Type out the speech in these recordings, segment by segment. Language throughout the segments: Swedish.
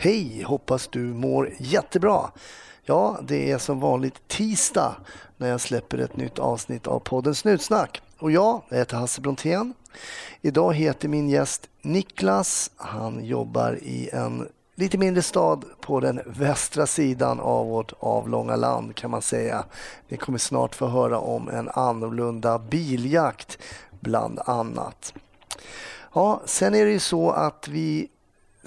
Hej! Hoppas du mår jättebra. Ja, det är som vanligt tisdag när jag släpper ett nytt avsnitt av podden Snutsnack. Och jag, heter Hasse Brontén. Idag heter min gäst Niklas. Han jobbar i en lite mindre stad på den västra sidan av vårt avlånga land kan man säga. Ni kommer snart få höra om en annorlunda biljakt bland annat. Ja, sen är det ju så att vi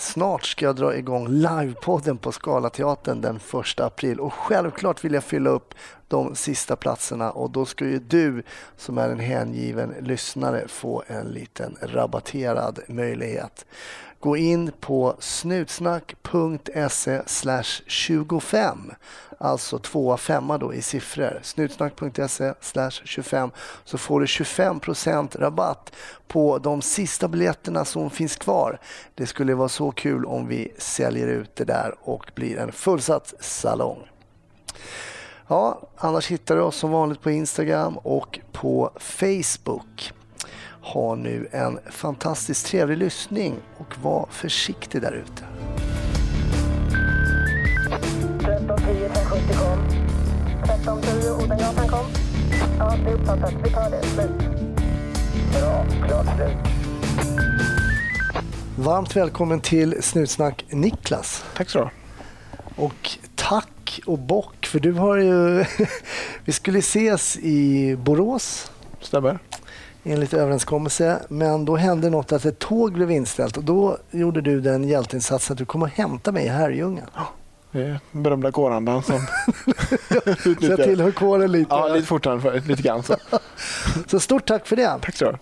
snart ska jag dra igång livepodden på Scalateatern den 1 april och självklart vill jag fylla upp de sista platserna och då ska ju du som är en hängiven lyssnare få en liten rabatterad möjlighet. Gå in på snutsnack.se 25 alltså tvåa femma då i siffror. Snutsnack.se 25 så får du 25% rabatt på de sista biljetterna som finns kvar. Det skulle vara så kul om vi säljer ut det där och blir en fullsatt salong. Ja, annars hittar du oss som vanligt på Instagram och på Facebook. Ha nu en fantastiskt trevlig lyssning och var försiktig där ute. 1310 570 kom. 1310 Odengatan kom. Ja, det är uppfattat. Vi tar det. Slut. Bra. Klart slut. Varmt välkommen till Snutsnack Niklas. Tack så du. Och tack och bock för du har ju... Vi skulle ses i Borås Stämmer. Enligt överenskommelse men då hände något att ett tåg blev inställt och då gjorde du den hjälteinsatsen att du kom och hämtade mig i Herrljunga. Det är berömda kårandan som Så jag utnyttjar. tillhör kåren lite. Ja, lite fortare, för, lite grann så. Så stort tack för det. Tack så.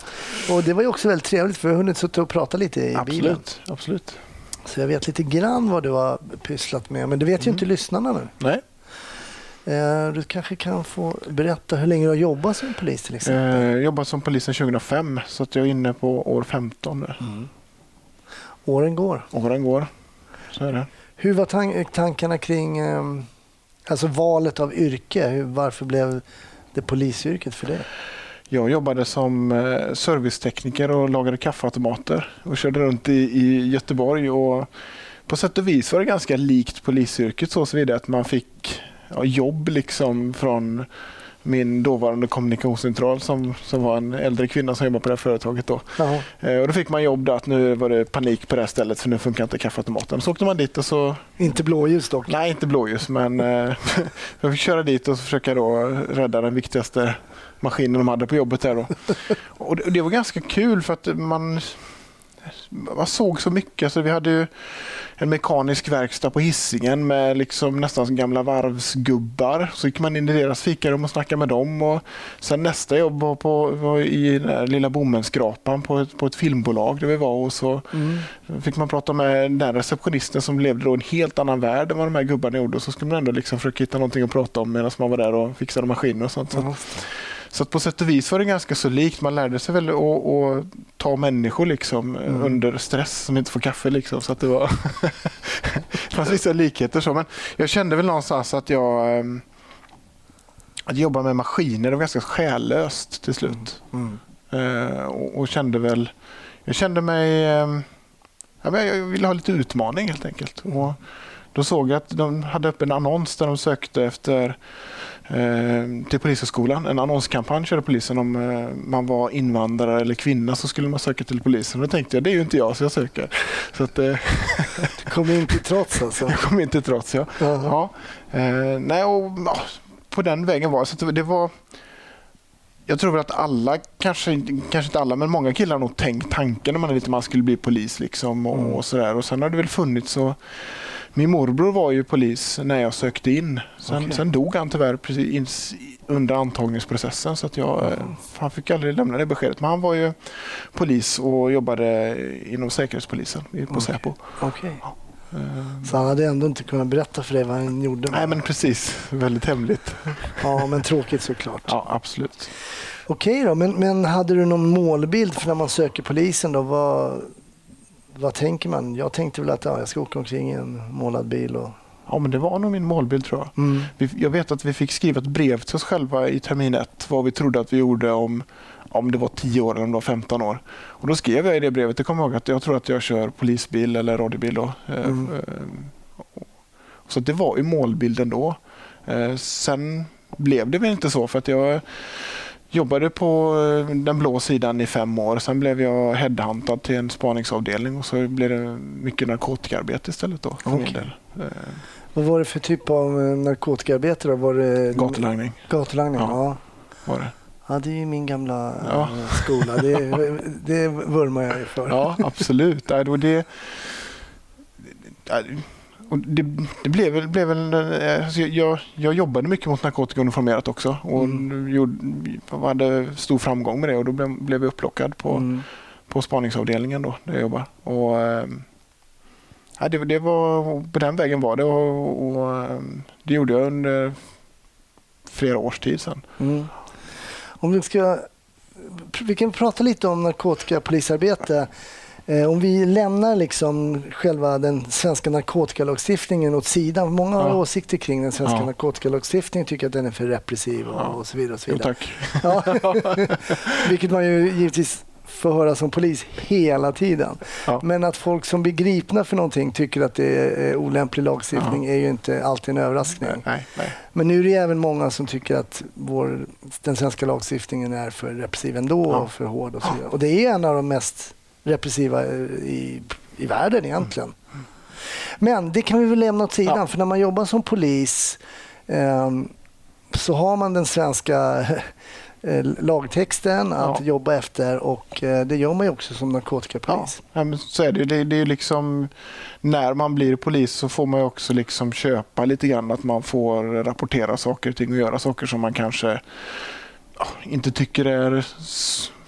Och det var ju också väldigt trevligt för vi har hunnit sitta och prata lite i bilen. Absolut. Absolut. Så jag vet lite grann vad du har pysslat med. Men det vet ju inte lyssnarna nu. Nej. Eh, Du kanske kan få berätta hur länge du har jobbat som polis till exempel. Eh, jobbat som polis sedan 2005 så att jag är inne på år 15 nu. Åren går. Åren går. Så är det. Hur var tan- tankarna kring eh, alltså valet av yrke? Varför blev det polisyrket för det? Jag jobbade som eh, servicetekniker och lagade kaffeautomater och körde runt i, i Göteborg. Och på sätt och vis var det ganska likt polisyrket så vidare att man fick ja, jobb liksom från min dåvarande kommunikationscentral som, som var en äldre kvinna som jobbade på det här företaget. Då. Eh, och då fick man jobb där att nu var det panik på det här stället för nu funkar inte kaffeautomaten. Så åkte man dit och så Inte blåljus dock. Nej, inte blåljus, men eh, jag fick köra dit och försöka då rädda den viktigaste maskinen de hade på jobbet. Där då. Och det, och det var ganska kul för att man, man såg så mycket. Alltså, vi hade ju en mekanisk verkstad på hissingen med liksom nästan som gamla varvsgubbar. Så gick man in i deras fikarum och snackade med dem. Och sen nästa jobb var, på, var i den lilla bomullsskrapan på ett, på ett filmbolag där vi var. Och så fick man prata med den receptionisten som levde i en helt annan värld än vad de här gubbarna gjorde. Och så skulle man ändå liksom försöka hitta någonting att prata om medan man var där och fixade maskiner och sånt. Så, Ja. Så att på sätt och vis var det ganska så likt. Man lärde sig väl att, att ta människor liksom Mm. under stress som inte får kaffe. Liksom. Så att det var det fanns vissa likheter. Så. Men jag kände väl någonstans att jag ehm, att jobba med maskiner det var ganska själlöst till slut. Mm. Eh, och, och kände väl, jag kände mig, eh, ja, men jag ville ha lite utmaning helt enkelt. Och då såg jag att de hade upp en annons där de sökte efter till Polishögskolan. En annonskampanj körde polisen om eh, man var invandrare eller kvinna så skulle man söka till polisen. Och då tänkte jag det är ju inte jag så jag söker. Så att, eh, Du kom in till trots alltså. jag kom inte trots. Ja. Ja. Eh, nej, och, ja, på den vägen var. Så att det var jag tror väl att alla, kanske, kanske inte alla, men många killar har nog tänkt tanken när man är lite man skulle bli polis. Liksom och, Mm. och sådär. Och sen har det väl funnits så min morbror var ju polis när jag sökte in. Sen, Okej. sen dog han tyvärr precis under antagningsprocessen så att jag, eh, han fick aldrig lämna det beskedet. Men han var ju polis och jobbade inom Säkerhetspolisen på Okej. Säpo. Eh, Så han hade ändå inte kunnat berätta för dig vad han gjorde. Nej men precis, väldigt hemligt. Ja, men tråkigt såklart. Ja, absolut. Okej då, men, men hade du någon målbild för när man söker polisen då? Vad, vad tänker man? Jag tänkte väl att ja, jag ska åka omkring i en målad bil och... Ja, men det var nog min målbild tror jag. Mm. Vi, jag vet att vi fick skriva ett brev till oss själva i termin ett vad vi trodde att vi gjorde om om det var 10 år eller om det var 15 år. Och Då skrev jag i det brevet, jag kommer ihåg att jag tror att jag kör polisbil eller radiobil. Då. Eh, Mm. eh, Så det var ju målbilden då. Eh, Sen blev det väl inte så för att jag jobbade på eh, den blå sidan i fem år. Sen blev jag headhuntad till en spaningsavdelning och så blev det mycket narkotikaarbete istället. Då, för del. Eh, Vad var det för typ av eh, narkotikaarbete då? Var det Gatulangning Gatulangning? Ja. Ja. ja. var det. det är ju min gamla Ja. skola. Det, det vurmar jag för. Ja, absolut. Det, det, och det, det blev väl... Blev väl eh, alltså jag, jag jobbade mycket mot narkotika uniformerat också och Mm. gjorde, hade stor framgång med det och då blev, blev jag upplockad på, Mm. på spaningsavdelningen då, där jag jobbar. Och, eh, ja, det, det var, på den vägen var det och, och eh, det gjorde jag under flera års tid sedan. Mm. Om vi ska... Vi kan prata lite om narkotikapolisarbete. Eh, om vi lämnar liksom själva den svenska narkotikalagstiftningen åt sidan. Många har Ja. åsikter kring den svenska Ja. narkotikalagstiftningen. Tycker att den är för repressiv och, Ja. och så vidare. Och så Jo, vidare. tack. Ja. Vilket man ju givetvis får höra som polis hela tiden. Ja. Men att folk som blir gripna för någonting tycker att det är olämplig lagstiftning är ju inte alltid en överraskning. Nej, nej. Men nu är det även många som tycker att vår, den svenska lagstiftningen är för repressiv ändå Ja. och för hård. Och, så vidare. och det är en av de mest repressiva eh, i, i världen egentligen. Men det kan vi väl lämna åt sidan Ja. för när man jobbar som polis ehm, så har man den svenska eh, lagtexten att Ja. jobba efter och eh, det gör man ju också som narkotikapolis. ja, men så är det. det. Det är liksom när man blir polis så får man ju också liksom köpa lite grann att man får rapportera saker och ting och göra saker som man kanske inte tycker är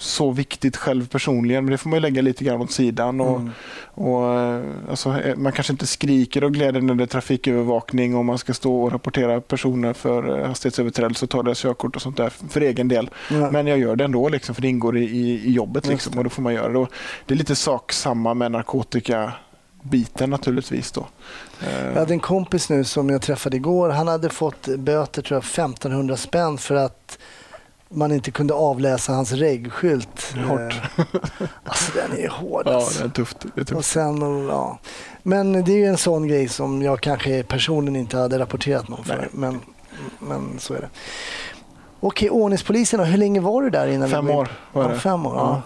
så viktigt själv personligen. Men det får man ju lägga lite grann åt sidan. Och, Mm. och, eh, alltså, eh, man kanske inte skriker och glädjer när det är trafikövervakning och man ska stå och rapportera personer för eh, hastighetsöverträdelse och ta deras körkort och sånt där för egen del. Ja. Men jag gör det ändå liksom, för det ingår i, i, jobbet. Liksom, och då får man göra det. Och det är lite sak samma med narkotikabiten naturligtvis. Då. Jag hade en kompis nu som jag träffade igår. Han hade fått böter, tror jag, 1500 spänn för att man inte kunde avläsa hans regskylt. Hårt. Eh, Alltså den är hård. ja, Alltså. det är tufft. Det är Och tufft. sen, och, ja. Men det är ju en sån grej som jag kanske personligen inte hade rapporterat någon för. Nej. Men, men så är det. Okej, ordningspolisen då. Hur länge var du där innan Fem år var Ja, det. fem år. Ja. Ja.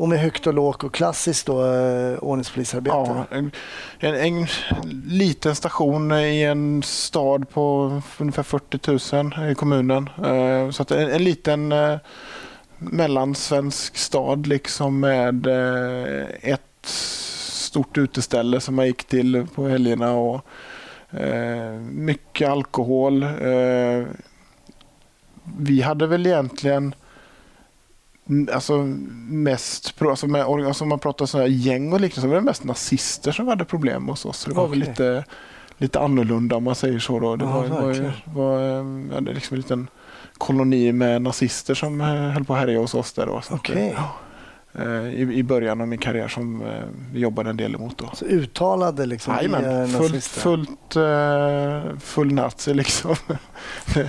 Och med högt och lågt och klassiskt då, eh, ordningspolisarbete. Ja, en, en, en liten station i en stad på ungefär 40 000 i kommunen. Eh, så att en, en liten eh, mellansvensk stad liksom med ett stort uteställe som man gick till på helgerna och mycket alkohol. Vi hade väl egentligen Alltså mest, alltså med, alltså man pratar sådana här gäng och liknande så var det mest nazister som hade problem hos oss. Så det var väl Okej. lite, lite annorlunda om man säger så. Då. Det Ja, var, var, verkligen. var, eh, vi hade liksom en liten koloni med nazister som eh, höll på att härja hos oss där. Då, så att, Okej. eh, i, I början av min karriär som eh, vi jobbade en del emot. Då. Så uttalade liksom Jajamän, fullt, nazister. fullt eh, full nazi liksom.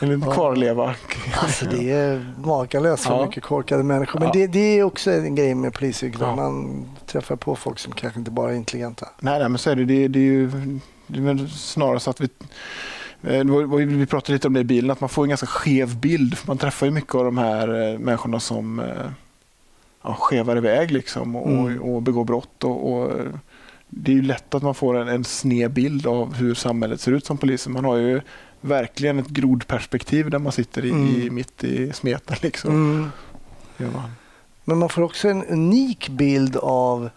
en kvarleva. Alltså det är makalöst för Ja. mycket korkade människor. Men Ja. det, det är också en grej med polisyrket. Ja. Man träffar på folk som kanske inte bara är intelligenta. Nej, nej men så är det. Det, det är ju det är snarare så att vi eh, var- vi pratade lite om det i bilen, att man får en ganska skev bild. För man träffar ju mycket av de här eh, människorna som eh, ja, skevar iväg liksom och, Mm. och begår brott. Och, och, det är ju lätt att man får en, en sned bild av hur samhället ser ut som polisen. Man har ju verkligen ett grodperspektiv där man sitter i, Mm. i, mitt i smeten. Liksom. Mm. Man. Men man får också en unik bild av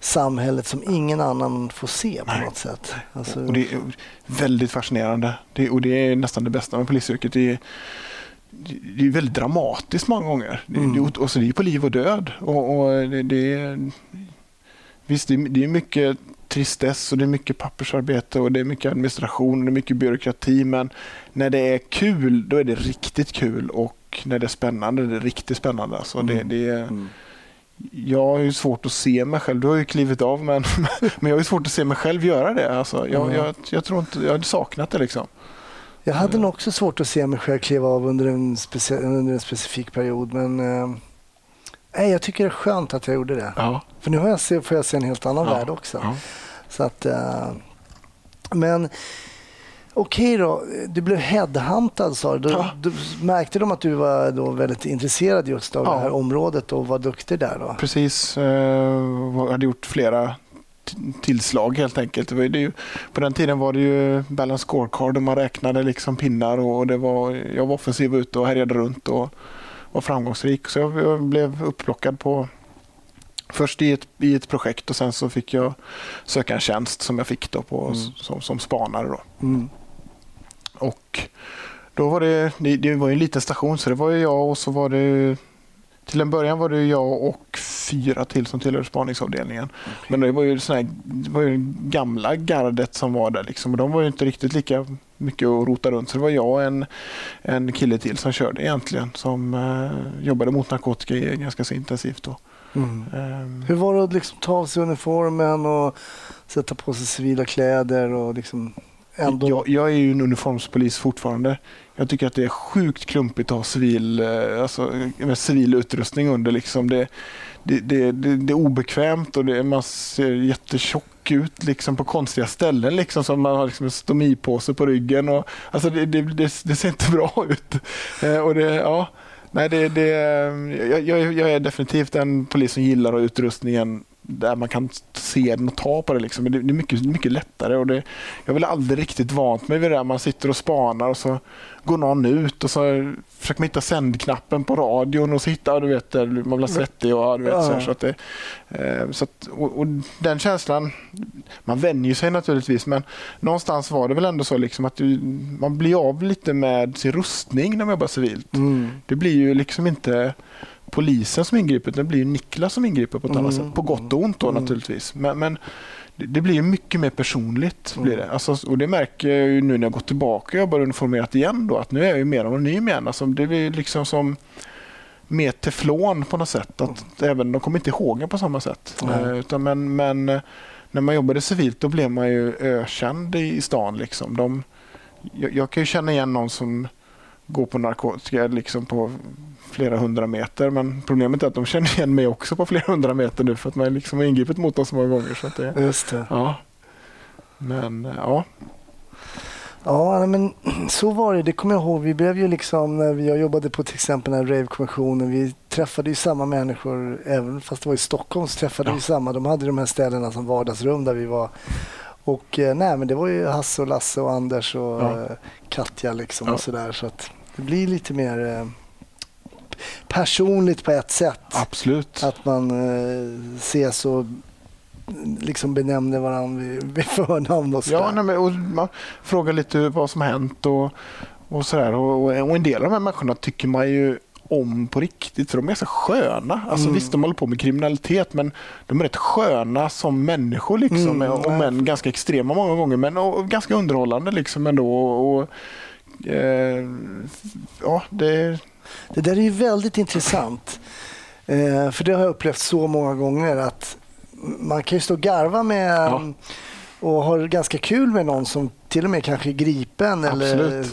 samhället som ingen annan får se på Nej. något sätt. Alltså, Och det är väldigt fascinerande. Det, och det är nästan det bästa med polisyrket. Det är, det är väldigt dramatiskt många gånger. Mm. det, och så det är på liv och död. Och, och det, det är, visst, det är mycket tristess och det är mycket pappersarbete och det är mycket administration och det är mycket byråkrati. Men när det är kul, då är det riktigt kul. Och när det är spännande, det är riktigt spännande. Alltså det, Mm. det är, mm. jag har ju svårt att se mig själv. Du har ju klivit av men, men jag har svårt att se mig själv göra det. Alltså, jag, Mm. jag, jag tror inte, jag har saknat det liksom. Jag hade nog också svårt att se mig själv kliva av under en, speci- under en specifik period. Men eh, nej, jag tycker det är skönt att jag gjorde det. Ja. För nu har jag se, får jag se en helt annan Ja, värld också. ja. Så att, eh, men okej då, du blev headhuntad sa du. Då, Ja. då. Märkte de att du var då väldigt intresserad just av Ja. det här området och var duktig där då? Precis. Jag hade gjort flera tillslag helt enkelt. Det var ju, på den tiden var det ju balance scorecard och man räknade liksom pinnar och det var, jag var offensiv ute och härjade runt och var framgångsrik. Så jag, jag blev upplockad på Först i ett, i ett projekt och sen så fick jag söka en tjänst som jag fick då på, Mm. som, som spanare. Då. Mm. Och då var det, det, det var en liten station så det var jag och så var det till en början var det jag och fyra till som tillhörde spaningsavdelningen. Men det var ju, sån här, det var ju gamla gardet som var där liksom, och de var ju inte riktigt lika mycket att rota runt. Så det var jag och en, en kille till som körde egentligen som eh, jobbade mot narkotika ganska så intensivt. Då. Mm. Ehm, Hur var det att liksom ta av sig uniformen och sätta på sig civila kläder och liksom ändå... Jag, jag är ju en uniformspolis fortfarande. Jag tycker att det är sjukt klumpigt att ha civil, eh, alltså, med civil utrustning under. Liksom. Det, det, det, det, är obekvämt och det, man ser jättetjock ut liksom, på konstiga ställen. Liksom, som man har liksom, en stomipåse på ryggen. Och, alltså, det ser inte bra ut. Eh, och det, ja, nej, det, det, eh, jag, jag, jag är definitivt en polis som gillar att ha utrustningen där man kan se den och ta på det. Liksom. Det är mycket, mycket lättare. Och det, jag väl aldrig riktigt vant mig vid det där. Man sitter och spanar och så går någon ut och så försöker man hitta sändknappen på radion och så hittar du vet, man blir svettig. Och, du vet, så, här, så att det, eh, så att, och, och den känslan, man vänjer sig naturligtvis men någonstans var det väl ändå så liksom att du, man blir av lite med sin rustning när man jobbar civilt. Mm. Det blir ju liksom inte polisen som ingriper, utan det blir ju Niklas som ingriper på ett annat Mm. sätt. På gott och ont då Mm. naturligtvis. Men, men det, blir ju mycket mer personligt. Mm. Blir det. Alltså, och det märker jag ju nu när jag gått tillbaka och jobbar uniformerat igen. Då, att nu är jag ju mer anonym igen. Alltså, det blir liksom som mer teflon på något sätt. Att även, de kommer inte ihåg en på samma sätt. Eh, utan men, men eh, när man jobbade civilt då blev man ju ökänd i, i stan. Liksom. De, jag, jag kan ju känna igen någon som går på narkotika liksom på flera hundra meter. Men problemet är att de känner igen mig också på flera hundra meter nu för att man liksom har ingripit mot dem så många gånger. Så att det, Just det. ja. Men eh, ja, Ja, men så var det. Det kommer jag ihåg. Vi blev ju liksom, när jag jobbade på till exempel den här rave-kommissionen, vi träffade ju samma människor, även fast det var i Stockholm så träffade Ja. vi samma. De hade de här ställena som vardagsrum där vi var. Och eh, nej, men det var ju Hasse och Lasse och Anders och Ja. eh, Katja liksom Ja. och sådär. Så att det blir lite mer eh, personligt på ett sätt. absolut. Att man eh, ses och liksom benämner varandra vid, vid förnamn och sådär. Ja, nej, men, och man frågar lite vad som har hänt och, och sådär. Och, och en del av de här människorna tycker man ju om på riktigt för de är så sköna. Alltså, Mm. Visst, de håller på med kriminalitet men de är rätt sköna som människor. Liksom, Mm, och men ganska extrema många gånger men och, ganska underhållande liksom ändå. Och, och, eh, ja, det, Det där är ju väldigt intressant. Eh, för det har jag upplevt så många gånger att man kan ju stå och garva med Ja. och ha ganska kul med någon som till och med kanske är gripen. Eller,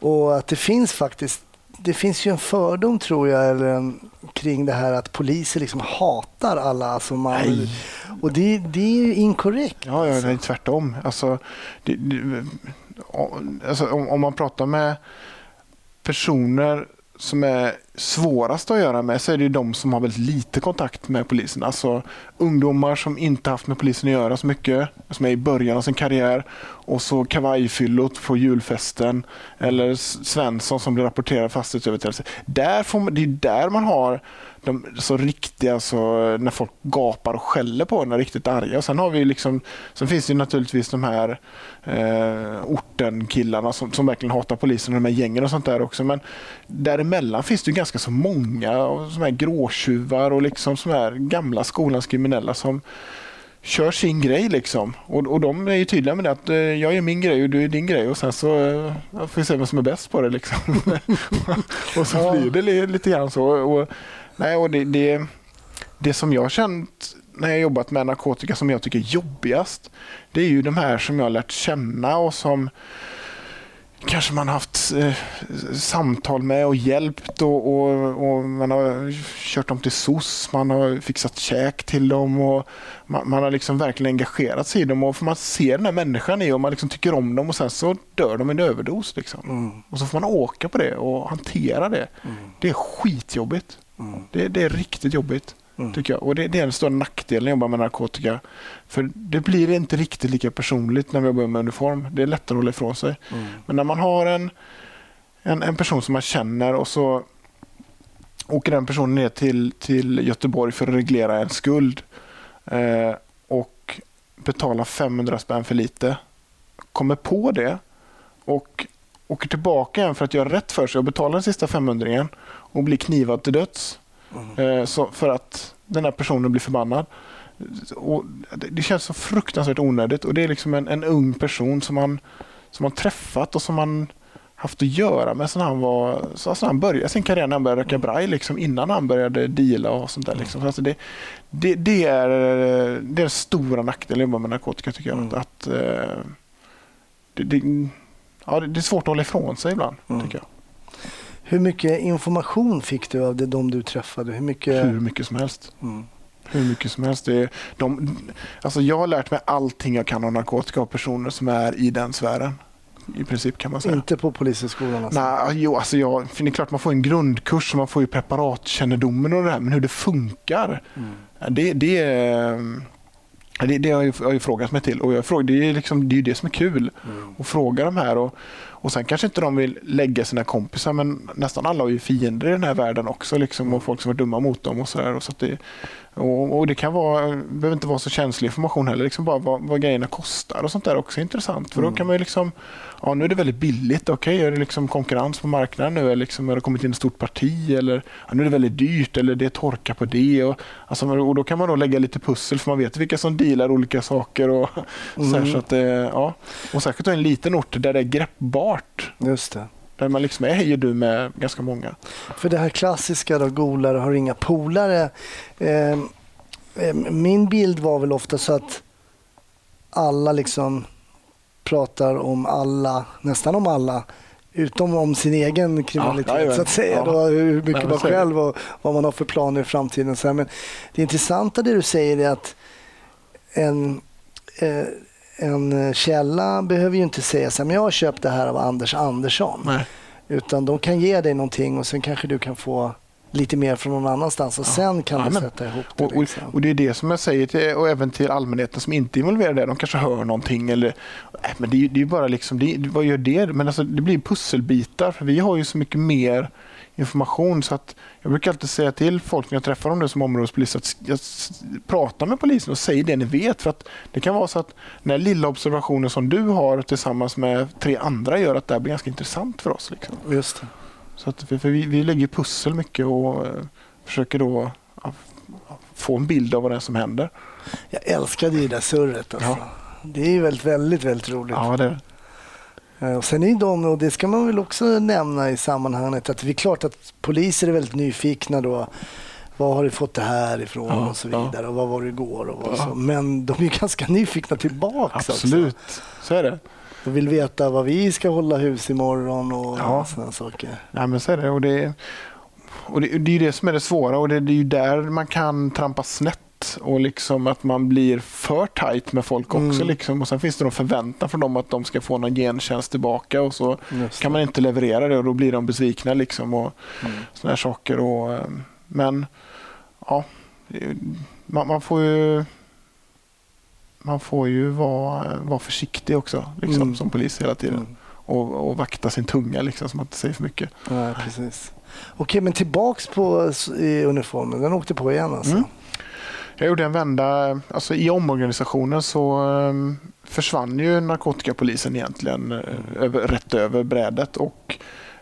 och att det finns faktiskt det finns ju en fördom tror jag eller en, kring det här att poliser liksom hatar alla som man... Nej. Och det, det är ju inkorrekt. Ja, ja det är tvärtom. Alltså, det, det, alltså, om, om man pratar med personer som är svårast att göra med så är det ju de som har väldigt lite kontakt med polisen. Alltså ungdomar som inte haft med polisen att göra så mycket, som är i början av sin karriär och så kavajfyllot på julfesten eller Svensson som blir rapporterad fastighetsöverträdelse. Där får man, det är där man har de så riktiga, så, när folk gapar och skäller på en, är riktigt arga. Och sen, har vi liksom, sen finns det ju naturligtvis de här eh, orten-killarna som, som verkligen hatar polisen och de här gängen och sånt där också. Men däremellan finns det ju ganska så många och som här gråtjuvar och liksom som här gamla skolans kriminella som kör sin grej liksom. Och, och de är ju tydliga med det att eh, jag är min grej och du är din grej och sen så eh, får vi se vem som är bäst på det liksom. och så blir det li- lite grann så. Och, nej, och det, det, det som jag har känt när jag jobbat med narkotika som jag tycker är jobbigast, det är ju de här som jag har lärt känna och som kanske man haft eh, samtal med och hjälpt och, och, och, man har kört dem till SOS, man har fixat käk till dem och man, man, har liksom verkligen engagerat sig i dem och man ser den här människan i och man liksom tycker om dem och sen så dör de i en överdos. Liksom. Mm. Och så får man åka på det och hantera det. Mm. Det är skitjobbigt. Mm. Det, det är riktigt jobbigt. Mm. Tycker jag. Och det, det, är den stora nackdelen när jag jobbar med narkotika. För det blir inte riktigt lika personligt när vi jobbar med uniform. Det är lättare att hålla ifrån sig. Mm. Men när man har en, en, en, person som man känner och så åker den personen ner till, till Göteborg för att reglera en skuld eh, och betalar 500 spänn för lite. Kommer på det och åker tillbaka igen för att göra rätt för sig och betalar den sista 500 och blir knivad till döds Mm. Så för att den här personen blir förbannad. Och det känns så fruktansvärt onödigt och det är liksom en, en ung person som man, som man träffat och som man haft att göra med sen han, var, så alltså han började sin karriär när han började röka braj, liksom, innan han började deala och sånt där. Liksom. Så alltså det, det, det, är, det är den stora nackdelen med narkotika tycker jag. Mm. Att, uh, det, det, ja, det är svårt att hålla ifrån sig ibland. Mm. tycker jag. Hur mycket information fick du av de du träffade? Hur mycket, Hur mycket som helst. Mm. Hur mycket som helst. Det är de, alltså jag har lärt mig allting jag kan om narkotika av personer som är i den sfären. I princip kan man säga. Inte på Polishögskolan? Alltså. Nej, jo, alltså jag, det är klart man får en grundkurs och man får ju preparatkännedomen och det här, men hur det funkar. Mm. Det, det, det, det har jag, jag frågat mig till och jag frågar, det, är liksom, det är ju det som är kul. Mm. Att fråga de här. Och, och Sen kanske inte de vill lägga sina kompisar men nästan alla har ju fiender i den här världen också liksom, och folk som är dumma mot dem. och, så där, och, så det, och, och, Det kan vara, behöver inte vara så känslig information heller. Liksom bara vad, vad grejerna kostar och sånt där också är intressant. För då mm. kan man liksom ja, nu är det väldigt billigt. Okej, okay, är det liksom konkurrens på marknaden nu? Eller liksom, har det kommit in ett stort parti? Eller ja, nu är det väldigt dyrt eller det är torka på det. Och, alltså, och då kan man då lägga lite pussel för man vet vilka som dealar olika saker. Och, mm. så, här, så att, ja. och särskilt i en liten ort där det är greppbart. Just det. Där man liksom är hej du med ganska många. För det här klassiska då, golare har inga polare. Eh, eh, min bild var väl ofta så att alla liksom pratar om alla, nästan om alla, utom om sin egen kriminalitet ja, så att säga. Ja. Då, hur mycket ja, man själv och vad man har för planer i framtiden. Så här. Men det intressanta det du säger är att en, eh, en källa behöver ju inte säga så här, men jag har köpt det här av Anders Andersson. Nej. Utan de kan ge dig någonting och sen kanske du kan få lite mer från någon annanstans och ja. sen kan ja, du sätta ihop det. Och, liksom. och, Det är det som jag säger till, och även till allmänheten som inte är involverade. De kanske hör någonting eller äh, men det, är bara liksom, det, vad gör det? Men alltså, det blir pusselbitar för vi har ju så mycket mer information så att jag brukar alltid säga till folk när jag träffar dem som områdespolis att jag prata med polisen och säg det ni vet. För att Det kan vara så att den här lilla observationen som du har tillsammans med tre andra gör att det här blir ganska intressant för oss. Liksom. Just det. Så att, för vi, vi lägger pussel mycket och uh, försöker då få en bild av vad det är som händer. Jag älskar det där surret. Alltså. Ja. Det är väldigt, väldigt, väldigt roligt. Ja, det eh, sen är de, och det ska man väl också nämna i sammanhanget, att det är klart att poliser är väldigt nyfikna då. Var har du fått det här ifrån ja, och så vidare ja. och vad var det igår och ja. så. Men de är ganska nyfikna tillbaka Absolut, också. så är det och vill veta vad vi ska hålla hus imorgon och ja. sådana saker. Ja, men så är det. Och det, och det, det är det som är det svåra och det, det är ju där man kan trampa snett och liksom att man blir för tajt med folk också. Mm. Liksom. Och Sen finns det någon förväntan från dem att de ska få någon gentjänst tillbaka och så kan man inte leverera det och då blir de besvikna. Liksom och mm. såna här saker. Och, eh, men ja, man, man får ju man får ju vara, vara försiktig också liksom, mm. som polis hela tiden. Mm. Och, och, vakta sin tunga liksom, så man inte säger för mycket. Ja, precis. Okej, men tillbaks på uniformen. Den åkte på igen alltså? Mm. Jag gjorde en vända. Alltså, I omorganisationen så um, försvann ju narkotikapolisen egentligen uh, över, rätt över brädet. Och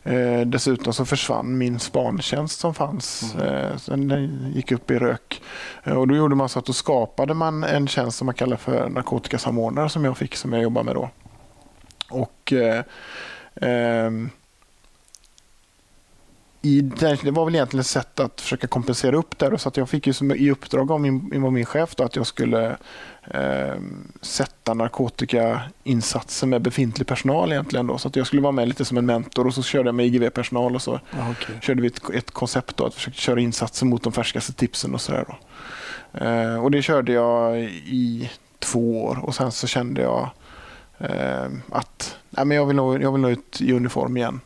Eh, dessutom så försvann min spantjänst som fanns. Mm. Eh, den gick upp i rök. Eh, och då gjorde man så att då skapade man en tjänst som man kallar för narkotikasamordnare som jag fick som jag jobbar med då. Och eh, ehm, i det var väl egentligen ett sätt att försöka kompensera upp det. Så att jag fick ju som, i uppdrag av min, av min chef då, att jag skulle eh, sätta narkotikainsatser med befintlig personal egentligen. Då. Så att jag skulle vara med lite som en mentor och så körde jag med IGV-personal och så Ja, okej. körde vi ett, ett koncept då, att försöka köra insatser mot de färskaste tipsen och sådär. då. Eh, och det körde jag i två år och sen så kände jag eh, att nej, men jag, vill nog, jag vill nog ut i uniform igen.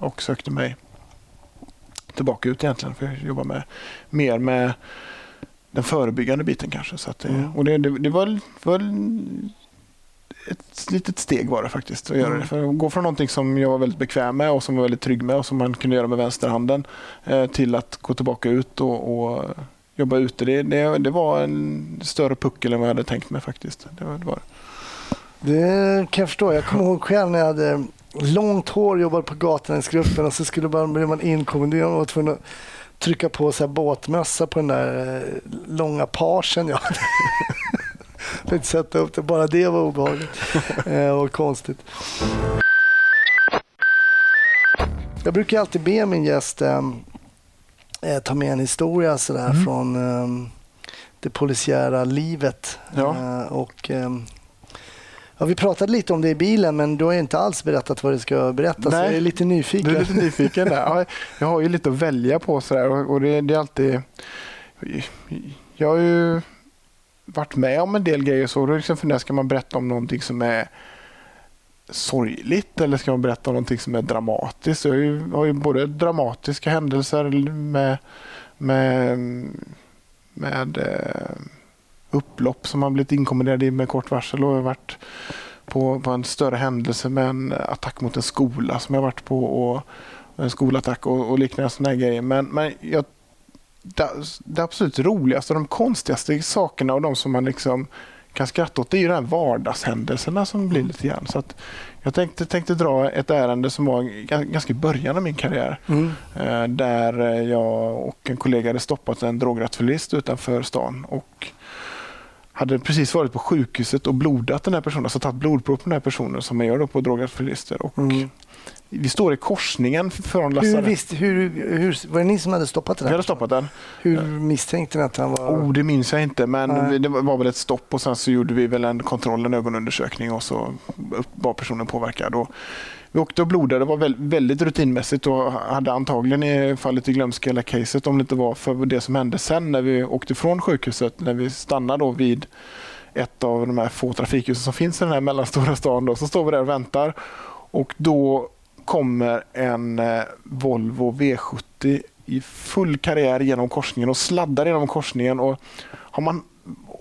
Och sökte mig tillbaka ut egentligen för jag jobbar med, mer med den förebyggande biten kanske. Så det, Mm. och det, det, det var, var ett litet steg var det faktiskt att göra Mm. det. För att gå från någonting som jag var väldigt bekväm med och som var väldigt trygg med och som man kunde göra med vänsterhanden eh, till att gå tillbaka ut och, och jobba ute. Det, det, det var en större puckel än vad jag hade tänkt mig faktiskt. Det var, det var. Det kan jag förstå. Jag kommer ihåg själv när jag hade långt hår, jobbade på Gatunäsgruppen och så skulle man, blev man inkommenderad och var tvungen att trycka på så här båtmössa på den där eh, långa parsen jag hade. För att sätta upp det. Bara det var obehagligt eh, och konstigt. Jag brukar alltid be min gäst eh, eh, ta med en historia sådär Mm. från eh, det polisiära livet. Ja. Eh, och, eh, ja, vi pratade lite om det i bilen men du har ju inte alls berättat vad det ska berättas. Nej. Jag är lite nyfiken. Du är lite nyfiken där. Ja, jag har ju lite att välja på sådär och, och det, det är alltid... Jag har ju varit med om en del grejer så då liksom funderar ska man berätta om någonting som är sorgligt eller ska man berätta om någonting som är dramatiskt? Jag har ju, har ju både dramatiska händelser med, med, med eh, upplopp som man blivit inkommenderad i med kort varsel och jag har varit på, på en större händelse med en attack mot en skola som jag varit på och en skolattack och, och liknande sådana grejer. Men, men jag, det, det absolut roligaste och de konstigaste sakerna och de som man liksom kan skratta åt det är ju de här vardagshändelserna som blir lite grann. Så att jag tänkte, tänkte dra ett ärende som var ga- ganska i början av min karriär. Mm. Eh, där jag och en kollega hade stoppat en drograttfyllist utanför stan. Och hade precis varit på sjukhuset och blodat den här personen, alltså tagit blodprov på den här personen som man gör då på drograttfyllerister. Och Mm. Vi står i korsningen från Hur, lasarettet. visste, hur, hur, var det ni som hade stoppat det Vi hade stoppat den. Hur misstänkte ni att han var... Oh, det minns jag inte, men Nej. det var väl ett stopp och sen så gjorde vi väl en kontroll, en ögonundersökning och så var personen påverkad. Och vi åkte och blodade, det var väldigt rutinmässigt och hade antagligen i i glömska hela caset om det inte var för det som hände sen när vi åkte från sjukhuset, när vi stannade då vid ett av de här få trafikhusen som finns i den här mellanstora stan. Då, så står vi där och väntar och då kommer en eh, Volvo V70 i full karriär genom korsningen och sladdar genom korsningen. Och har man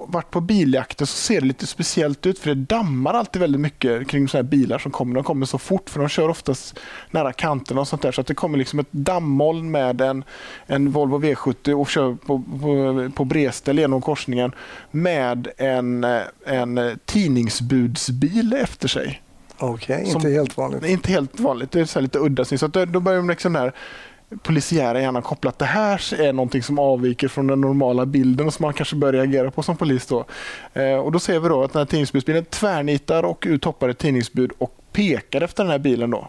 varit på biljakter så ser det lite speciellt ut för det dammar alltid väldigt mycket kring sådana här bilar som kommer. De kommer så fort för de kör oftast nära kanterna och sånt där så att det kommer liksom ett dammoln med en, en Volvo V70 och kör på, på, på bredställ genom korsningen med en, en tidningsbudsbil efter sig. Okej, Som- inte helt vanligt. Inte helt vanligt. Det är så lite udda. Så då börjar de liksom där polisiära hjärnan koppla att det här är någonting som avviker från den normala bilden och som man kanske bör reagera på som polis. Då. Eh, och då ser vi då att den här tidningsbudsbilen tvärnitar och ut hoppar ett tidningsbud och pekar efter den här bilen. Då.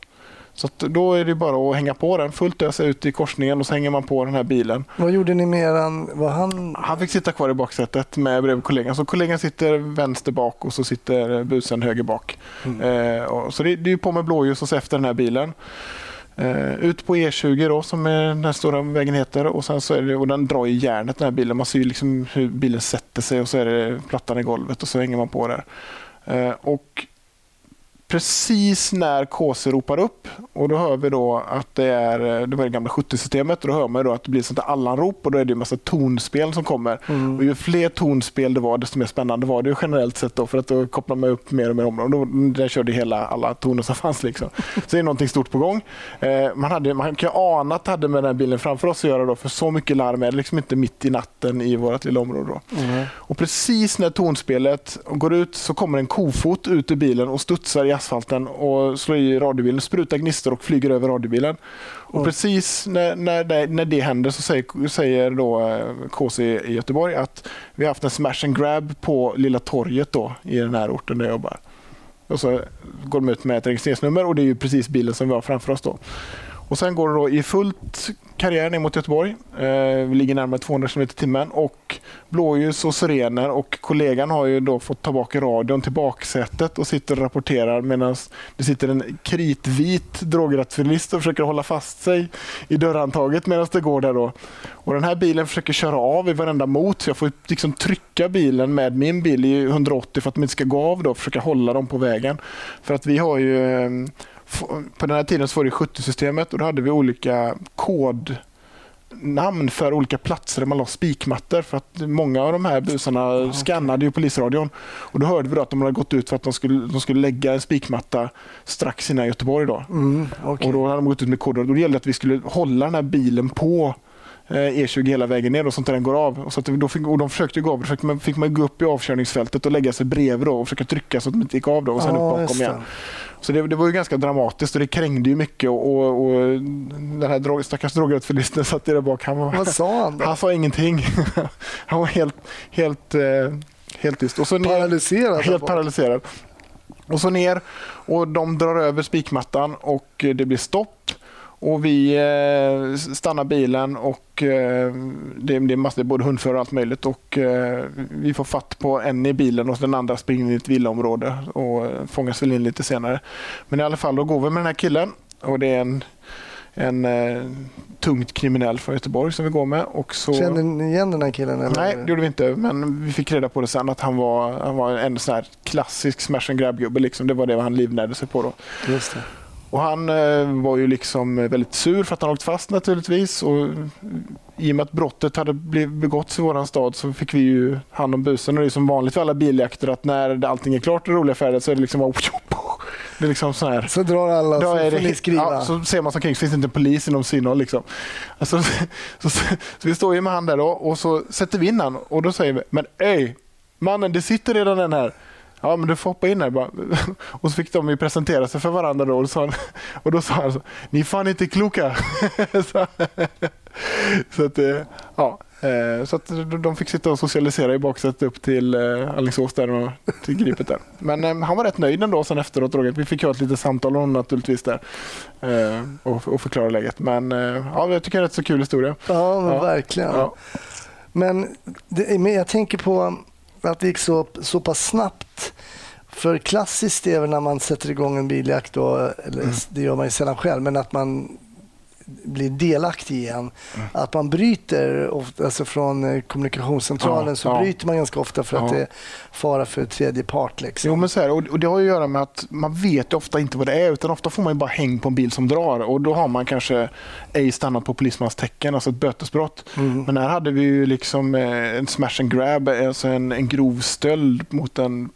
Så då är det bara att hänga på den fullt ösa ut i korsningen och så hänger man på den här bilen. Vad gjorde ni med eran... Var han... Han fick sitta kvar i baksätet med bredvid kollegan. Så kollegan sitter vänster bak och så sitter busen höger bak. Eh, och, så det, det är på med blåljus och så efter den här bilen. Eh, ut på E20 då, som är den här stora vägen heter. Och, sen så är det, och den drar i järnet den här bilen. Man ser ju liksom hur bilen sätter sig och så är det plattan i golvet och så hänger man på där. Eh, och precis när KC ropar upp och då hör vi då att det är det var det gamla 70-systemet och då hör man då att det blir sånt där allanrop och då är det en massa tonspel som kommer. Och ju fler tonspel det var desto mer spännande var det generellt sett då för att då kopplar man upp mer och mer områden. Då, där körde hela alla toner som fanns liksom. Så det är någonting stort på gång. Eh, man, hade, man kan ana att det hade med den här bilen framför oss att göra då för så mycket larm är det liksom inte mitt i natten i vårt lilla område. Då. Och precis när tonspelet går ut så kommer en kofot ut ur bilen och studsar i asfalten och slår i radiobilen, sprutar gnistor och flyger över radiobilen. Och precis när, när, det, när det händer så säger, säger då eh, KC i Göteborg att vi har haft en smash and grab på Lilla torget då, i den här orten där jag jobbar. Och så går de ut med ett registreringsnummer och det är ju precis bilen som vi har framför oss då. Och sen går det då i fullt karriär ner mot Göteborg. Eh, vi ligger närmare 200 km i timmen och blåljus och sirener och kollegan har ju då fått ta bak radion till baksätet och sitter och rapporterar medan det sitter en kritvit drograttfyllist och försöker hålla fast sig i dörrhandtaget medan det går där då. Och den här bilen försöker köra av i varenda mot så jag får liksom trycka bilen med min bil i 180 för att de inte ska gå av då och försöka hålla dem på vägen. För att vi har ju eh, på den här tiden så var det 70-systemet och då hade vi olika kodnamn för olika platser där man la spikmattor. För att många av de här busarna ah, okay. skannade ju polisradion. Och då hörde vi att de hade gått ut för att de skulle, de skulle lägga en spikmatta strax innan Göteborg. Då. Mm, okay. Och då hade de gått ut med koder. Då gällde det att vi skulle hålla den här bilen på E20 hela vägen ner och sånt där den går av. Och, så att då fick, och de försökte gå av. Då fick man, fick man gå upp i avkörningsfältet och lägga sig bredvid då och försöka trycka så att de inte gick av då och sen ja, upp bakom igen. Så det, det, var ju ganska dramatiskt och det krängde ju mycket. Och, och, och den här drog, stackars drograttfyllisten satt där bak. Han var, Vad sa han då? Han sa ingenting. han var helt, helt, eh, helt tyst. Och så paralyserad? Helt paralyserad. Och så ner och de drar över spikmattan och det blir stopp. Och vi eh, stannar bilen och eh, det, det är massor, både hundförare och allt möjligt. Och eh, vi får fatt på en i bilen och den andra springer in i ett villaområde och fångas väl in lite senare. Men i alla fall, då går vi med den här killen och det är en, en eh, tungt kriminell från Göteborg som vi går med. Och så... Kände ni igen den här killen? Eller? Nej, det gjorde vi inte. Men vi fick reda på det sen att han var, han var en sån klassisk smash and grab-gubbe. Liksom. Det var det han livnärde sig på. Då. Just det. Och han eh, var ju liksom väldigt sur för att han åkt fast naturligtvis. Och I och med att brottet hade begåtts i vår stad så fick vi ju hand om busen. Och det är som vanligt för alla biljakter att när allting är klart och roliga färder så är det liksom bara... Det är liksom så, här, så drar alla så får ni skriva. Ja, så ser man som kring så finns det inte polis inom synhåll. Liksom. Alltså, så, så, så, vi står ju med han där då, och så sätter vi in han och då säger vi Men öj, mannen det sitter redan en här. Ja, men du får hoppa in här bara. Och så fick de ju presentera sig för varandra då. Och, så, och då sa han så, ni är fan inte kloka. så, så att, eh, ja. Eh, så att de fick sitta och socialisera i baksätet upp till eh, Alingsås där och till gripet där. Men han var rätt nöjd ändå sen efteråt. Vi fick ha ett litet samtal om naturligtvis där och, och förklara läget. Men ja, jag tycker det är en rätt så kul historia. Ja, ja. verkligen. Ja. Men, det, men jag tänker på att det gick så, så pass snabbt. För klassiskt är väl när man sätter igång en biljakt, då, eller mm. det gör man ju sällan själv, men att man blir delaktig igen. Mm. Att man bryter, ofta, alltså från eh, kommunikationscentralen ja, så ja. bryter man ganska ofta för ja. att det är fara för tredje part. Liksom. Jo, men så här, och, det har att göra med att man vet ofta inte vad det är utan ofta får man bara häng på en bil som drar och då har man kanske ej stannat på polismans tecken, alltså ett bötesbrott. Mm. Men här hade vi ju liksom eh, en smash and grab, alltså en, en grov stöld mot en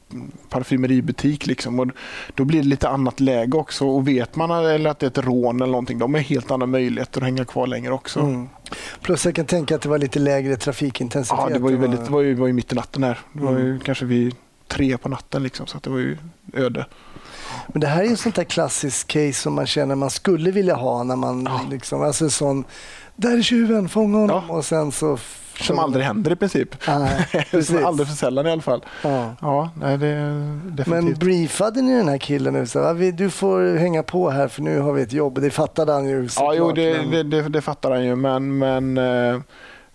parfymeributik. Liksom. Och då blir det lite annat läge också. Och vet man eller att det är ett rån eller någonting, de har helt andra möjligheter att hänga kvar längre också. Mm. Plus jag kan tänka att det var lite lägre trafikintensitet. Ja, det var ju, väldigt, det var ju, var ju mitt i natten här. Det var ju mm. kanske vid tre på natten liksom, så det var ju öde. Men det här är ett sånt där klassiskt case som man känner man skulle vilja ha när man ja. liksom, alltså sån, där är tjuven, fånga honom ja. och sen så som aldrig händer i princip. Nej, aldrig för sällan i alla fall. Ja. Ja, nej, det. Men briefade ni den här killen nu? Så, du får hänga på här för nu har vi ett jobb. Det fattade han ju Ja, jo, det, men... det, det, det fattade han ju. Men, men eh,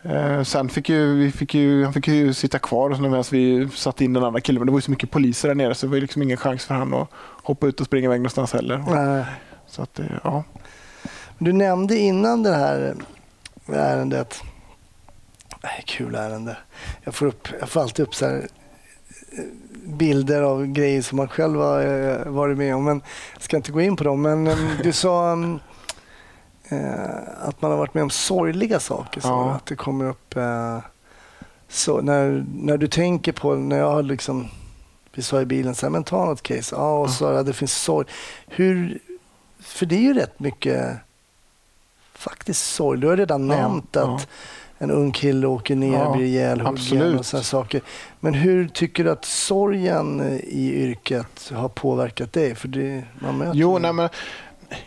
eh sen fick, ju, vi fick ju, han fick ju sitta kvar medan vi satte in den andra killen. Men det var ju så mycket poliser där nere så det var liksom ingen chans för honom att hoppa ut och springa iväg någonstans heller. Nej. Så att, ja. Du nämnde innan det här ärendet kul ärende. Jag får, upp, jag får alltid upp så här, eh, bilder av grejer som man själv har eh, varit med om. Men jag ska inte gå in på dem. Men um, du sa uh, att man har varit med om sorgliga saker. Så ja. Att det kommer upp... Uh, så när, när du tänker på, när jag har liksom, vi sa i bilen, så här, men ta något case. Ja, och så, ja, det finns sorg. Hur, för det är ju rätt mycket faktiskt sorg. Du har redan ja, nämnt att ja en ung kille åker ner, ja, blir ihjälhuggen och sådana saker. Men hur tycker du att sorgen i yrket har påverkat dig? För det, man möter jo, nej, men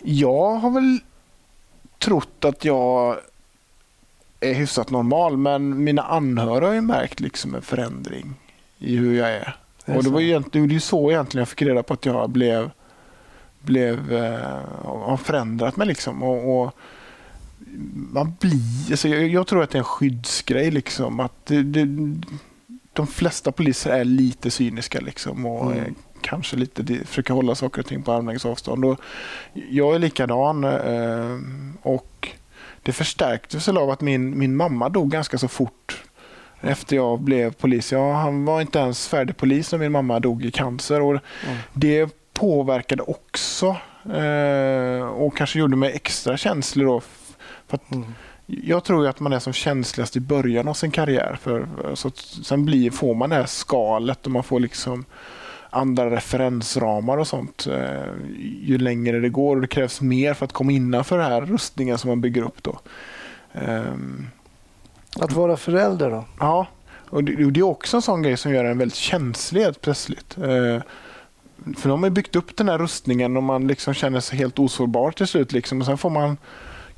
jag har väl trott att jag är hyfsat normal, men mina anhöriga har ju märkt liksom en förändring i hur jag är. är och det, var ju, det ju så egentligen jag fick reda på att jag blev blev, eh, har förändrat mig. Liksom. Och, och man blir, alltså jag, jag tror att det är en skyddsgrej. Liksom, att det, det, de flesta poliser är lite cyniska liksom, och Mm. kanske lite de, försöker hålla saker och ting på armlängds avstånd. Och jag är likadan eh, och det förstärktes av att min, min mamma dog ganska så fort efter jag blev polis. Jag, han var inte ens färdig polis när min mamma dog i cancer. Och Mm. Det påverkade också eh, och kanske gjorde mig extra känslig. Då, Mm. jag tror att man är som känsligast i början av sin karriär. För, så sen blir, får man det här skalet och man får liksom andra referensramar och sånt eh, ju längre det går. Och det krävs mer för att komma innanför den här rustningen som man bygger upp. Då. Ehm, Att vara förälder då? Ja, och det, och det är också en sån grej som gör en väldigt känslig helt plötsligt. Eh, för de har byggt upp den här rustningen och man liksom känner sig helt osårbar till slut. Liksom, och sen får man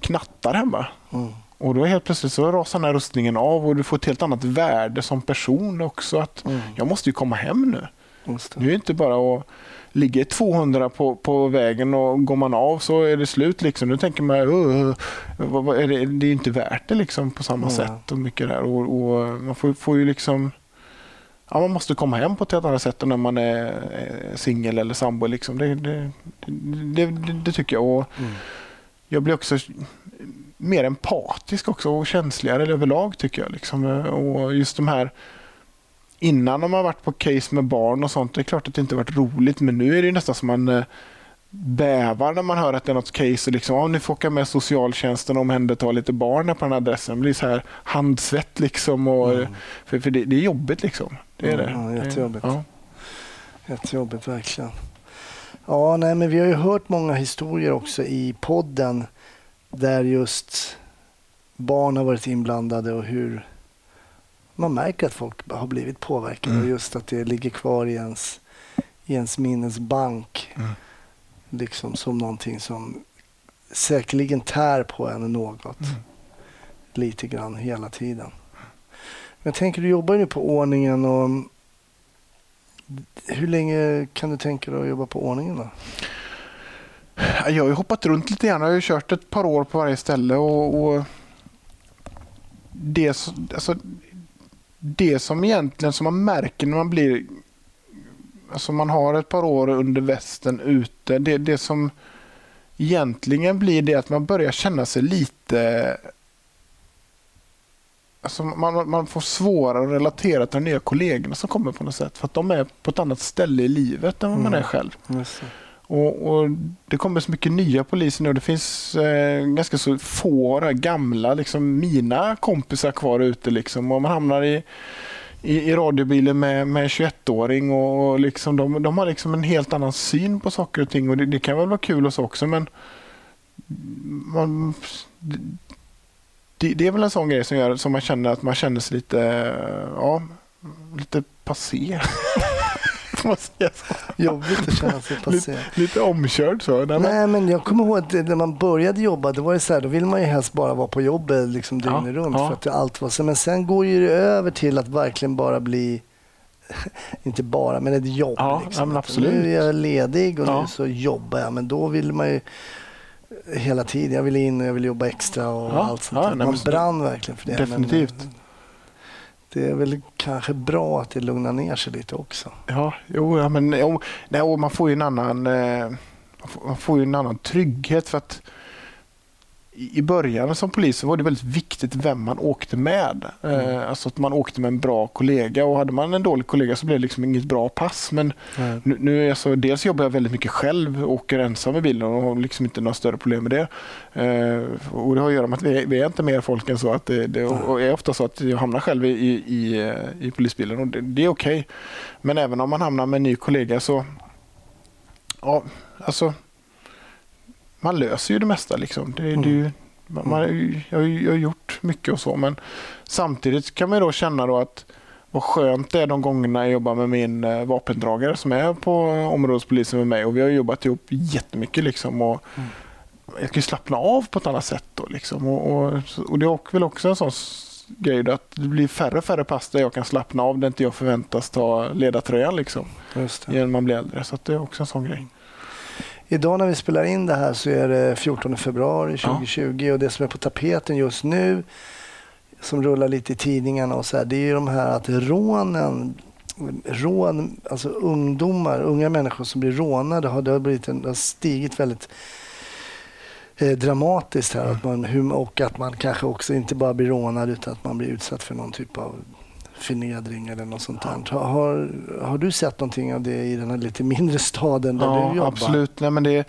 knattar hemma. Mm. Och då helt plötsligt så rasar den här rustningen av och du får ett helt annat värde som person också. Att Mm. Jag måste ju komma hem nu. Just det. Nu är det inte bara att ligga 200 på, på vägen och går man av så är det slut. Liksom. Nu tänker man, uh, vad, vad är det, det är inte värt det liksom, på samma Nej. sätt. och mycket där. Och, och man får, får ju liksom Ja, man måste komma hem på ett helt annat sätt än när man är singel eller sambo. Liksom. Det, det, det, det, det tycker jag. Och Mm. Jag blir också mer empatisk också och känsligare överlag tycker jag. Liksom. Och just de här Innan de har varit på case med barn och sånt, det är klart att det inte varit roligt men nu är det nästan som man eh, bävar när man hör att det är något case och liksom, ja, ni får åka med socialtjänsten och omhänderta lite barn på den här adressen. Det blir så här handsvett liksom. Och, Mm. För, för det, det är jobbigt liksom. Det är Mm, det. ja, jättejobbigt. Ja. Jättejobbigt verkligen. Ja, nej, men vi har ju hört många historier också i podden där just barn har varit inblandade och hur man märker att folk har blivit påverkade Mm. och just att det ligger kvar i ens, i ens minnesbank Mm. liksom som någonting som säkerligen tär på en något Mm. lite grann hela tiden. Men jag tänker, du jobbar ju nu på ordningen och hur länge kan du tänka dig att jobba på ordningen då? Jag har ju hoppat runt lite grann. Jag har ju kört ett par år på varje ställe. och, och det, alltså, det som egentligen som man märker när man blir... Alltså man har ett par år under västen ute. Det, det som egentligen blir det att man börjar känna sig lite... Alltså man, man får svårare att relatera till de nya kollegorna som kommer på något sätt. För att de är på ett annat ställe i livet än vad man Mm. är själv. Just det. Och, och Det kommer så mycket nya poliser nu. Det finns eh, ganska så få gamla, liksom mina kompisar kvar ute. Liksom. Och man hamnar i, i, i radiobilen med, med en 21-åring och, och liksom de, de har liksom en helt annan syn på saker och ting. Och Det, det kan väl vara kul och så också men man, det, det är väl en sån grej som gör som man känner att man känner sig lite, ja, lite passé. Jobbigt att känna sig passé. Lite omkörd så. Nej, Nej, men jag kommer ihåg att när man började jobba, då var det så här, då vill man ju helst bara vara på jobbet liksom Ja, dygnet runt. ja. För att allt var så. Men sen går ju det över till att verkligen bara bli, inte bara, men ett jobb. Ja, liksom. ja, men absolut. Nu är jag ledig och Ja. nu så jobbar jag. Men då vill man ju hela tiden, jag vill in och jag vill jobba extra och Ja, allt sånt ja, nej, Man brann verkligen för det. Definitivt. Men, det är väl kanske bra att det lugnar ner sig lite också. Ja, jo, ja, men jo, nej, man får ju en annan eh, man får- man får ju en annan trygghet för att i början som polis så var det väldigt viktigt vem man åkte med. Eh, alltså att man åkte med en bra kollega och hade man en dålig kollega så blev det liksom inget bra pass. Men nu, nu är jag så, dels jobbar jag väldigt mycket själv åker ensam i bilen och har liksom inte några större problem med det. Eh, och det har att göra med att vi, vi är inte mer folk än så. Att det, det och är ofta så att jag hamnar själv i, i, i, eh, polisbilen och det, det är okej. Men även om man hamnar med en ny kollega så ja, alltså man löser ju det mesta. Liksom. Det, det, är ju- man, man, jag, har ju- jag har gjort mycket och så men samtidigt kan man ju då känna då att vad skönt det är de gångerna jag jobbar med min eh, vapendragare som är på områdespolisen med mig och vi har jobbat ihop jättemycket liksom och jag kan ju slappna av på ett annat sätt då liksom och, och, och det är väl också en sån grej att det blir färre och färre pass där jag kan slappna av där inte jag förväntas ta ledartröjan liksom det. genom man blir äldre så det är också en sån grej. Idag när vi spelar in det här så är det 14 februari 2020 och det som är på tapeten just nu som rullar lite i tidningarna och så här, det är ju de här att rånen rån, alltså ungdomar, unga människor som blir rånade, har, det, har blivit en, har stigit väldigt eh, dramatiskt här. Att man, och att man kanske också inte bara blir rånad utan att man blir utsatt för någon typ av förnedring eller något sånt där. Har, har du sett någonting av det i den här lite mindre staden där ja, du jobbar? Absolut. Nej, men det,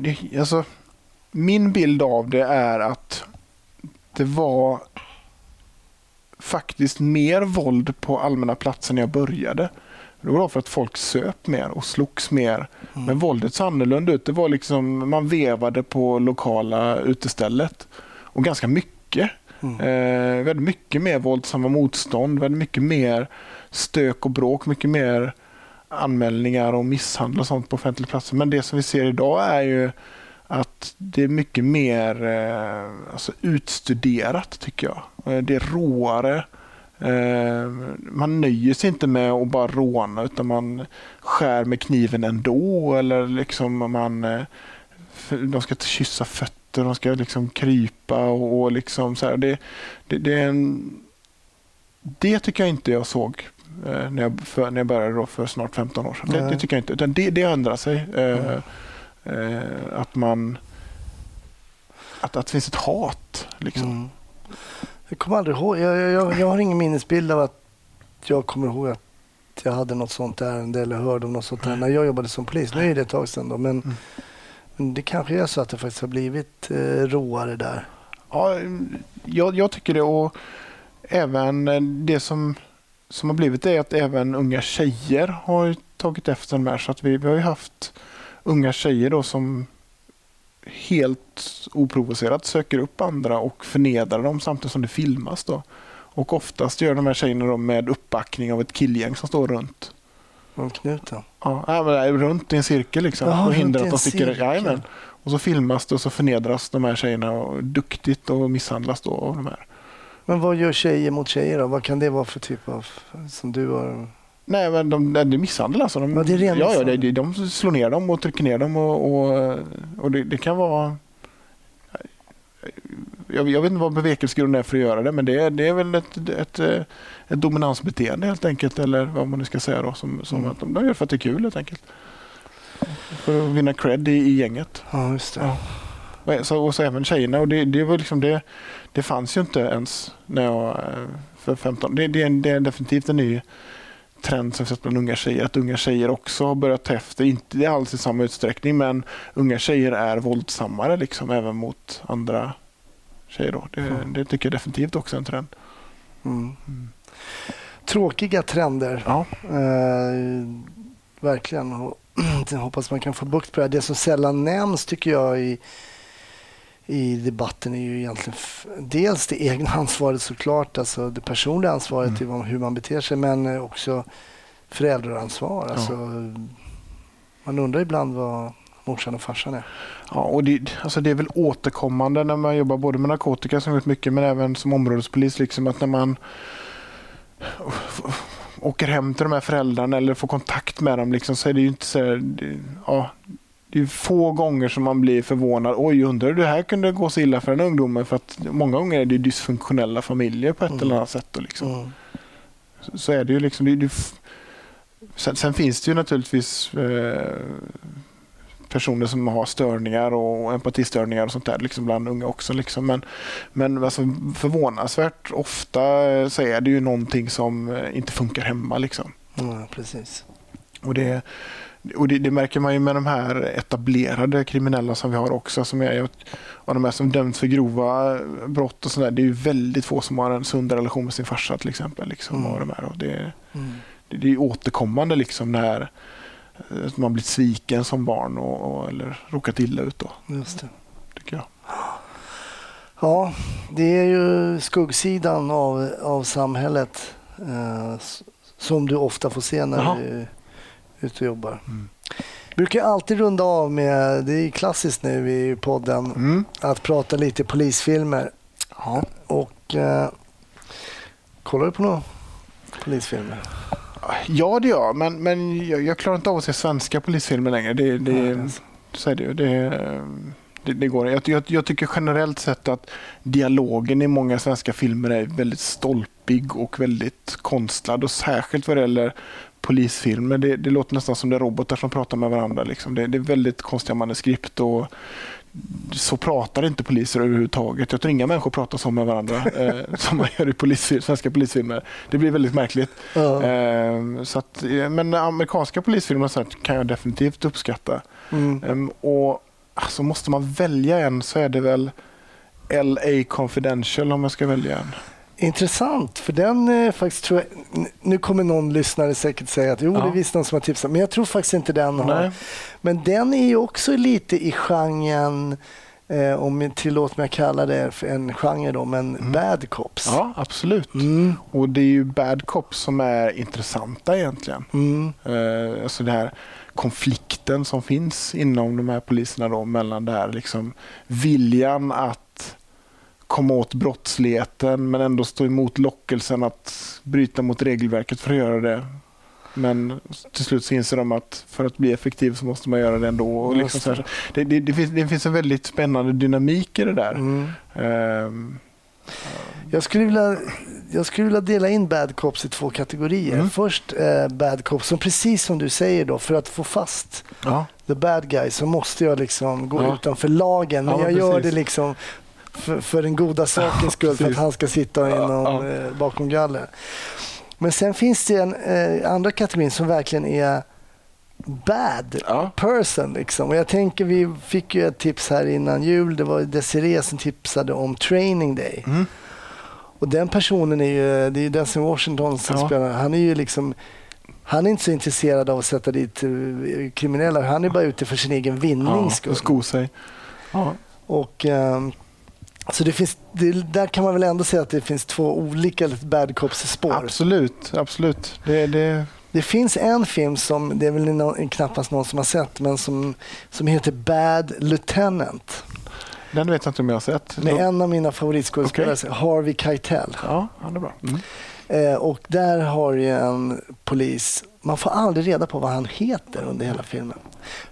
det, alltså, min bild av det är att det var faktiskt mer våld på allmänna platser när jag började. Det var för att folk söp mer och slogs mer. Mm. Men våldet såg annorlunda ut. Det var liksom, man vevade på lokala utestället. Och ganska mycket. Mm. Eh, vi hade mycket mer våldsamma motstånd. väldigt mycket mer stök och bråk. Mycket mer anmälningar och misshandel och sånt på offentliga platser. Men det som vi ser idag är ju att det är mycket mer eh, alltså utstuderat tycker jag. Eh, det är råare. Eh, man nöjer sig inte med att bara råna utan man skär med kniven ändå. Eller liksom man, eh, de ska kyssa fötterna fötter, de ska liksom krypa och, och liksom så här. Det, det, det, är en, det tycker jag inte jag såg eh, när, jag, för, när jag började för snart 15 år sedan. Det, det, tycker jag inte. Utan det, det ändrar sig. Mm. att man att, att det finns ett hat. Liksom. Mm. Jag kommer aldrig ihåg. Jag, jag, jag har ingen minnesbild av att jag kommer ihåg att jag hade något sånt ärende eller hörde om något sånt där när jag jobbade som polis. Nu är det ett tag sedan då, men, mm men det kanske är så att det faktiskt har blivit eh, råare där. Ja, jag, jag, tycker det och även eh, det som, som har blivit är att även unga tjejer har tagit efter de här. Så att vi, vi har ju haft unga tjejer då som helt oprovocerat söker upp andra och förnedrar dem samtidigt som det filmas. Då. Och oftast gör de här tjejerna med uppbackning av ett killgäng som står runt. Runt knuten? Ja, runt i en cirkel liksom. Jaha, och hindrar att de sticker. Jajamän. Och så filmas det och så förnedras de här tjejerna och duktigt och misshandlas då av de här. Men vad gör tjejer mot tjejer då? Vad kan det vara för typ av som du har Nej, men de, det är misshandel alltså. De, ja, det är ren ja, ja, de, de slår ner dem och trycker ner dem och, och, och det, det, kan vara... Jag, jag, vet inte vad bevekelsegrunden är för att göra det, men det är, det är väl ett, ett, ett, dominansbeteende helt enkelt, eller vad man nu ska säga då, som, som mm. att de, de gör för att det är kul helt enkelt. För att vinna cred i, i gänget. Ja, just det. Ja. Så, och så även tjejerna, och det, det, var liksom det, det fanns ju inte ens när jag eh, för 15 det, det, det är definitivt en ny trend som sett bland unga tjejer, att unga tjejer också har börjat ta efter, inte alls i samma utsträckning, men unga tjejer är våldsammare liksom, även mot andra tjejer. Då. Det, mm. det tycker jag definitivt också är en trend. Mm. Mm. Tråkiga trender. Ja. Eh, verkligen. Jag hoppas man kan få bukt på det. Det som sällan nämns tycker jag i i debatten är ju egentligen dels det egna ansvaret såklart, alltså det personliga ansvaret mm. hur man beter sig, men också föräldraransvar. Ja. Alltså, man undrar ibland vad morsan och farsan är. Ja, och det, alltså det är väl återkommande när man jobbar både med narkotika som vet mycket, men även som områdespolis, liksom att när man åker hem till de här föräldrarna eller får kontakt med dem liksom, så är det ju inte så här, det, ja, det är få gånger som man blir förvånad. Oj, undrar det här kunde gå så illa för en ungdom. För att många gånger är det dysfunktionella familjer på ett mm. eller annat sätt. Liksom. Mm. Så, så, är det ju. liksom. Det, det, sen, sen, finns det ju naturligtvis eh, personer som har störningar och empatistörningar och sånt där liksom bland unga också. Liksom. Men, men alltså, förvånansvärt ofta så är det ju någonting som inte funkar hemma. Liksom. Ja, precis. Och det och det, det, märker man ju med de här etablerade kriminella som vi har också. Som är, och de här som döms för grova brott och sådär. Det är ju väldigt få som har en sund relation med sin farsa till exempel. Liksom, mm. och de här, och det, mm. det, det är återkommande liksom när eh, man blivit sviken som barn och, och, eller råkat illa ut. Då, Just det. Tycker jag. Ja, det är ju skuggsidan av, av samhället eh, som du ofta får se när Aha. du ute och jobbar. Mm. brukar alltid runda av med, det är klassiskt nu i podden, mm. att prata lite polisfilmer. Ja. Och eh, kollar du på några polisfilmer? Ja, det gör. Men, men jag, jag klarar inte av att se svenska polisfilmer längre. Det, det, så är det ju. Det, det, det går. Jag, jag, jag tycker generellt sett att dialogen i många svenska filmer är väldigt stolpig och väldigt konstlad och särskilt vad det gäller polisfilmer. Det, det låter nästan som det är robotar som pratar med varandra. Liksom. Det, det är väldigt konstiga manuskript och så pratar inte poliser överhuvudtaget. Jag tror inga människor pratar så med varandra eh, som man gör i polisfil svenska polisfilmer. Det blir väldigt märkligt. Ja. Eh, så att, eh, men amerikanska polisfilmer så kan jag definitivt uppskatta. Mm. Ehm, och alltså, måste man välja en så är det väl LA Confidential om jag ska välja en. Intressant, för den eh, faktiskt tror jag... Nu kommer någon lyssnare säkert säga att jo, Ja. det är visst någon som har tipsat, men jag tror faktiskt inte den har. Nej. Men den är ju också lite i genren, eh, om tillåt mig att kalla det för en genre då, men bad cops. Ja, absolut. Mm, Och det är ju bad cops som är intressanta egentligen. mm, Eh, alltså den här konflikten som finns inom de här poliserna då, mellan det här liksom viljan att komma åt brottsligheten men ändå stå emot lockelsen att bryta mot regelverket för att göra det. Men till slut så inser de att för att bli effektiv så måste man göra det ändå. Och liksom så här, det, det, det, finns, det finns en väldigt spännande dynamik i det där. mm. Ehm, Jag, skulle vilja, jag skulle vilja dela in bad cops i två kategorier. Mm. Först eh, bad cops som precis som du säger då, för att få fast ja. the bad guy så måste jag liksom gå Ja. utanför lagen. Men Ja, jag gör precis. det liksom för, för den goda sakens skull, för att han ska sitta inom. Eh, bakom galler. Men sen finns det en eh, andra kategorin som verkligen är bad Ja. person. Liksom. Och jag tänker, vi fick ju ett tips här innan jul. Det var Desiree som tipsade om Training Day. Mm. Och den personen är ju, det är ju Denzel Washington som Ja. spelar. Han är ju liksom han är inte så intresserad av att sätta dit eh, kriminella. Han är bara ute för sin egen vinnings Ja, skull. sko sig. Ja. Och, ehm, så det finns, det, där kan man väl ändå säga att det finns två olika bad cops-spår. Absolut, absolut. Det, det, Det finns en film som, det är väl nå- knappast någon som har sett, men som, som heter Bad Lieutenant. den vet jag inte om jag har sett. Med en av mina favoritskådespelare, Harvey Keitel. Ja, han är bra. Mm. Eh, och där har ju en polis, man får aldrig reda på vad han heter under hela filmen.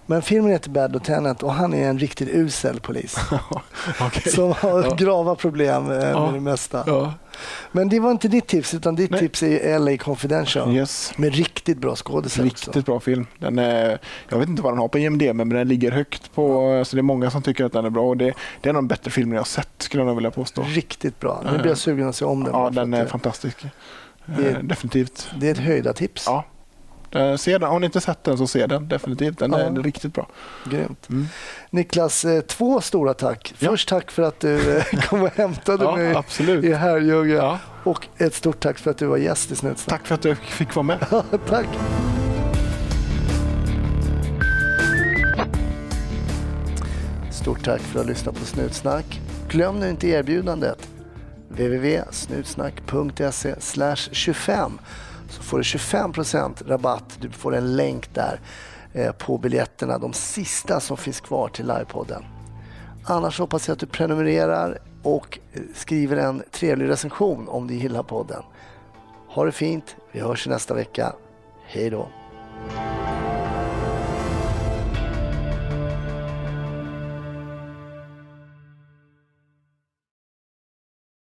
Men filmen heter Bad Lieutenant och han är en riktigt usel polis. Okej. Som har Ja. grava problem eh, med Ja. det mesta. Ja. Men det var inte ditt tips, utan ditt Nej. tips är LA Confidential. Yes. Med riktigt bra skådisar också. Riktigt bra film. Den är, jag vet inte vad den har på IMDB men den ligger högt på, så det är många som tycker att den är bra. Och det, det är en av de bättre filmer jag har sett skulle jag vilja påstå. Riktigt bra. Nu blir jag sugen att se om den. Ja, den är det- fantastisk. det- Eh, Definitivt. Det är ett höjda tips. Ja. Eh, Se den. Om ni inte sett den så se den definitivt. Den Ja. är riktigt bra. Grymt. Mm. Niklas, eh, två stora tack. Ja. Först tack för att du eh, kom och hämtade Ja, mig absolut. i Herrljunga. Ja. Och ett stort tack för att du var gäst i Snutsnack. Tack för att du fick vara med. tack. Stort tack för att ha lyssnat på Snutsnack. Glöm nu inte erbjudandet www.snutsnack.se 25 så får du 25% rabatt. Du får en länk där eh, på biljetterna, de sista som finns kvar till livepodden. Annars hoppas jag att du prenumererar och eh, skriver en trevlig recension om du gillar podden. Ha det fint, vi hörs nästa vecka. Hej då!